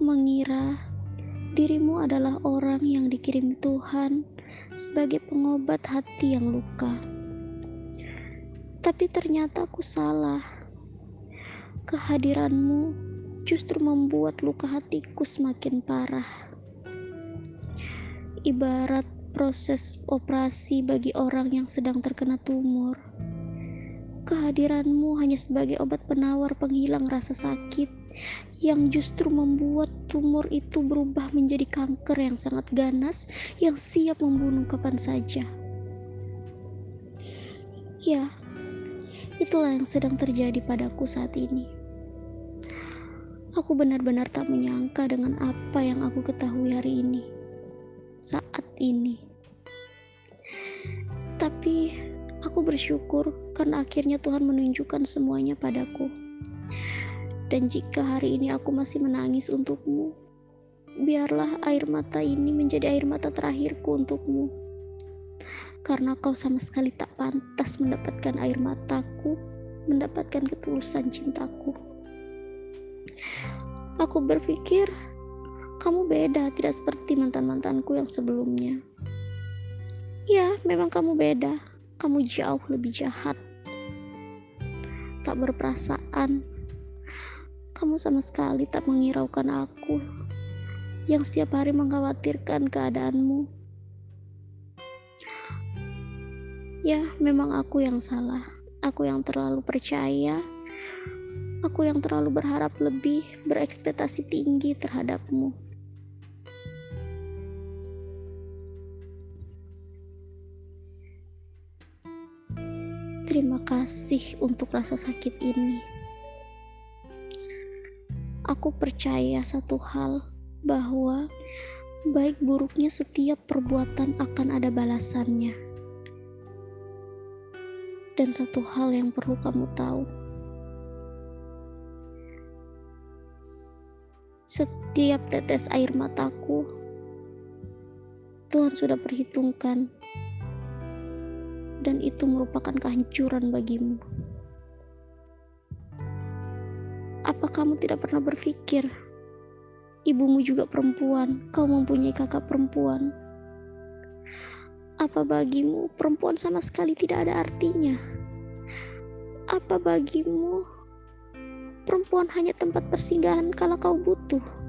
mengira dirimu adalah orang yang dikirim Tuhan sebagai pengobat hati yang luka. Tapi ternyata aku salah. Kehadiranmu justru membuat luka hatiku semakin parah. Ibarat proses operasi bagi orang yang sedang terkena tumor. Kehadiranmu hanya sebagai obat penawar penghilang rasa sakit yang justru membuat tumor itu berubah menjadi kanker yang sangat ganas yang siap membunuh kapan saja. Ya, itulah yang sedang terjadi padaku saat ini. Aku benar-benar tak menyangka dengan apa yang aku ketahui hari ini, saat ini. Tapi aku bersyukur karena akhirnya Tuhan menunjukkan semuanya padaku. Dan jika hari ini aku masih menangis untukmu, biarlah air mata ini menjadi air mata terakhirku untukmu. Karena kau sama sekali tak pantas mendapatkan air mataku, mendapatkan ketulusan cintaku. Aku berpikir kamu beda, tidak seperti mantan-mantanku yang sebelumnya. Ya, memang kamu beda. Kamu jauh lebih jahat. Tak berperasaan, kamu sama sekali tak mengiraukan aku yang setiap hari mengkhawatirkan keadaanmu. Ya, memang aku yang salah. Aku yang terlalu percaya. Aku yang terlalu berharap lebih, berekspektasi tinggi terhadapmu. Terima kasih untuk rasa sakit ini. Aku percaya satu hal bahwa baik buruknya setiap perbuatan akan ada balasannya. Dan satu hal yang perlu kamu tahu. Setiap tetes air mataku Tuhan sudah perhitungkan dan itu merupakan kehancuran bagimu. Apa kamu tidak pernah berpikir? Ibumu juga perempuan, kau mempunyai kakak perempuan. Apa bagimu perempuan sama sekali tidak ada artinya? Apa bagimu perempuan hanya tempat persinggahan kalau kau butuh?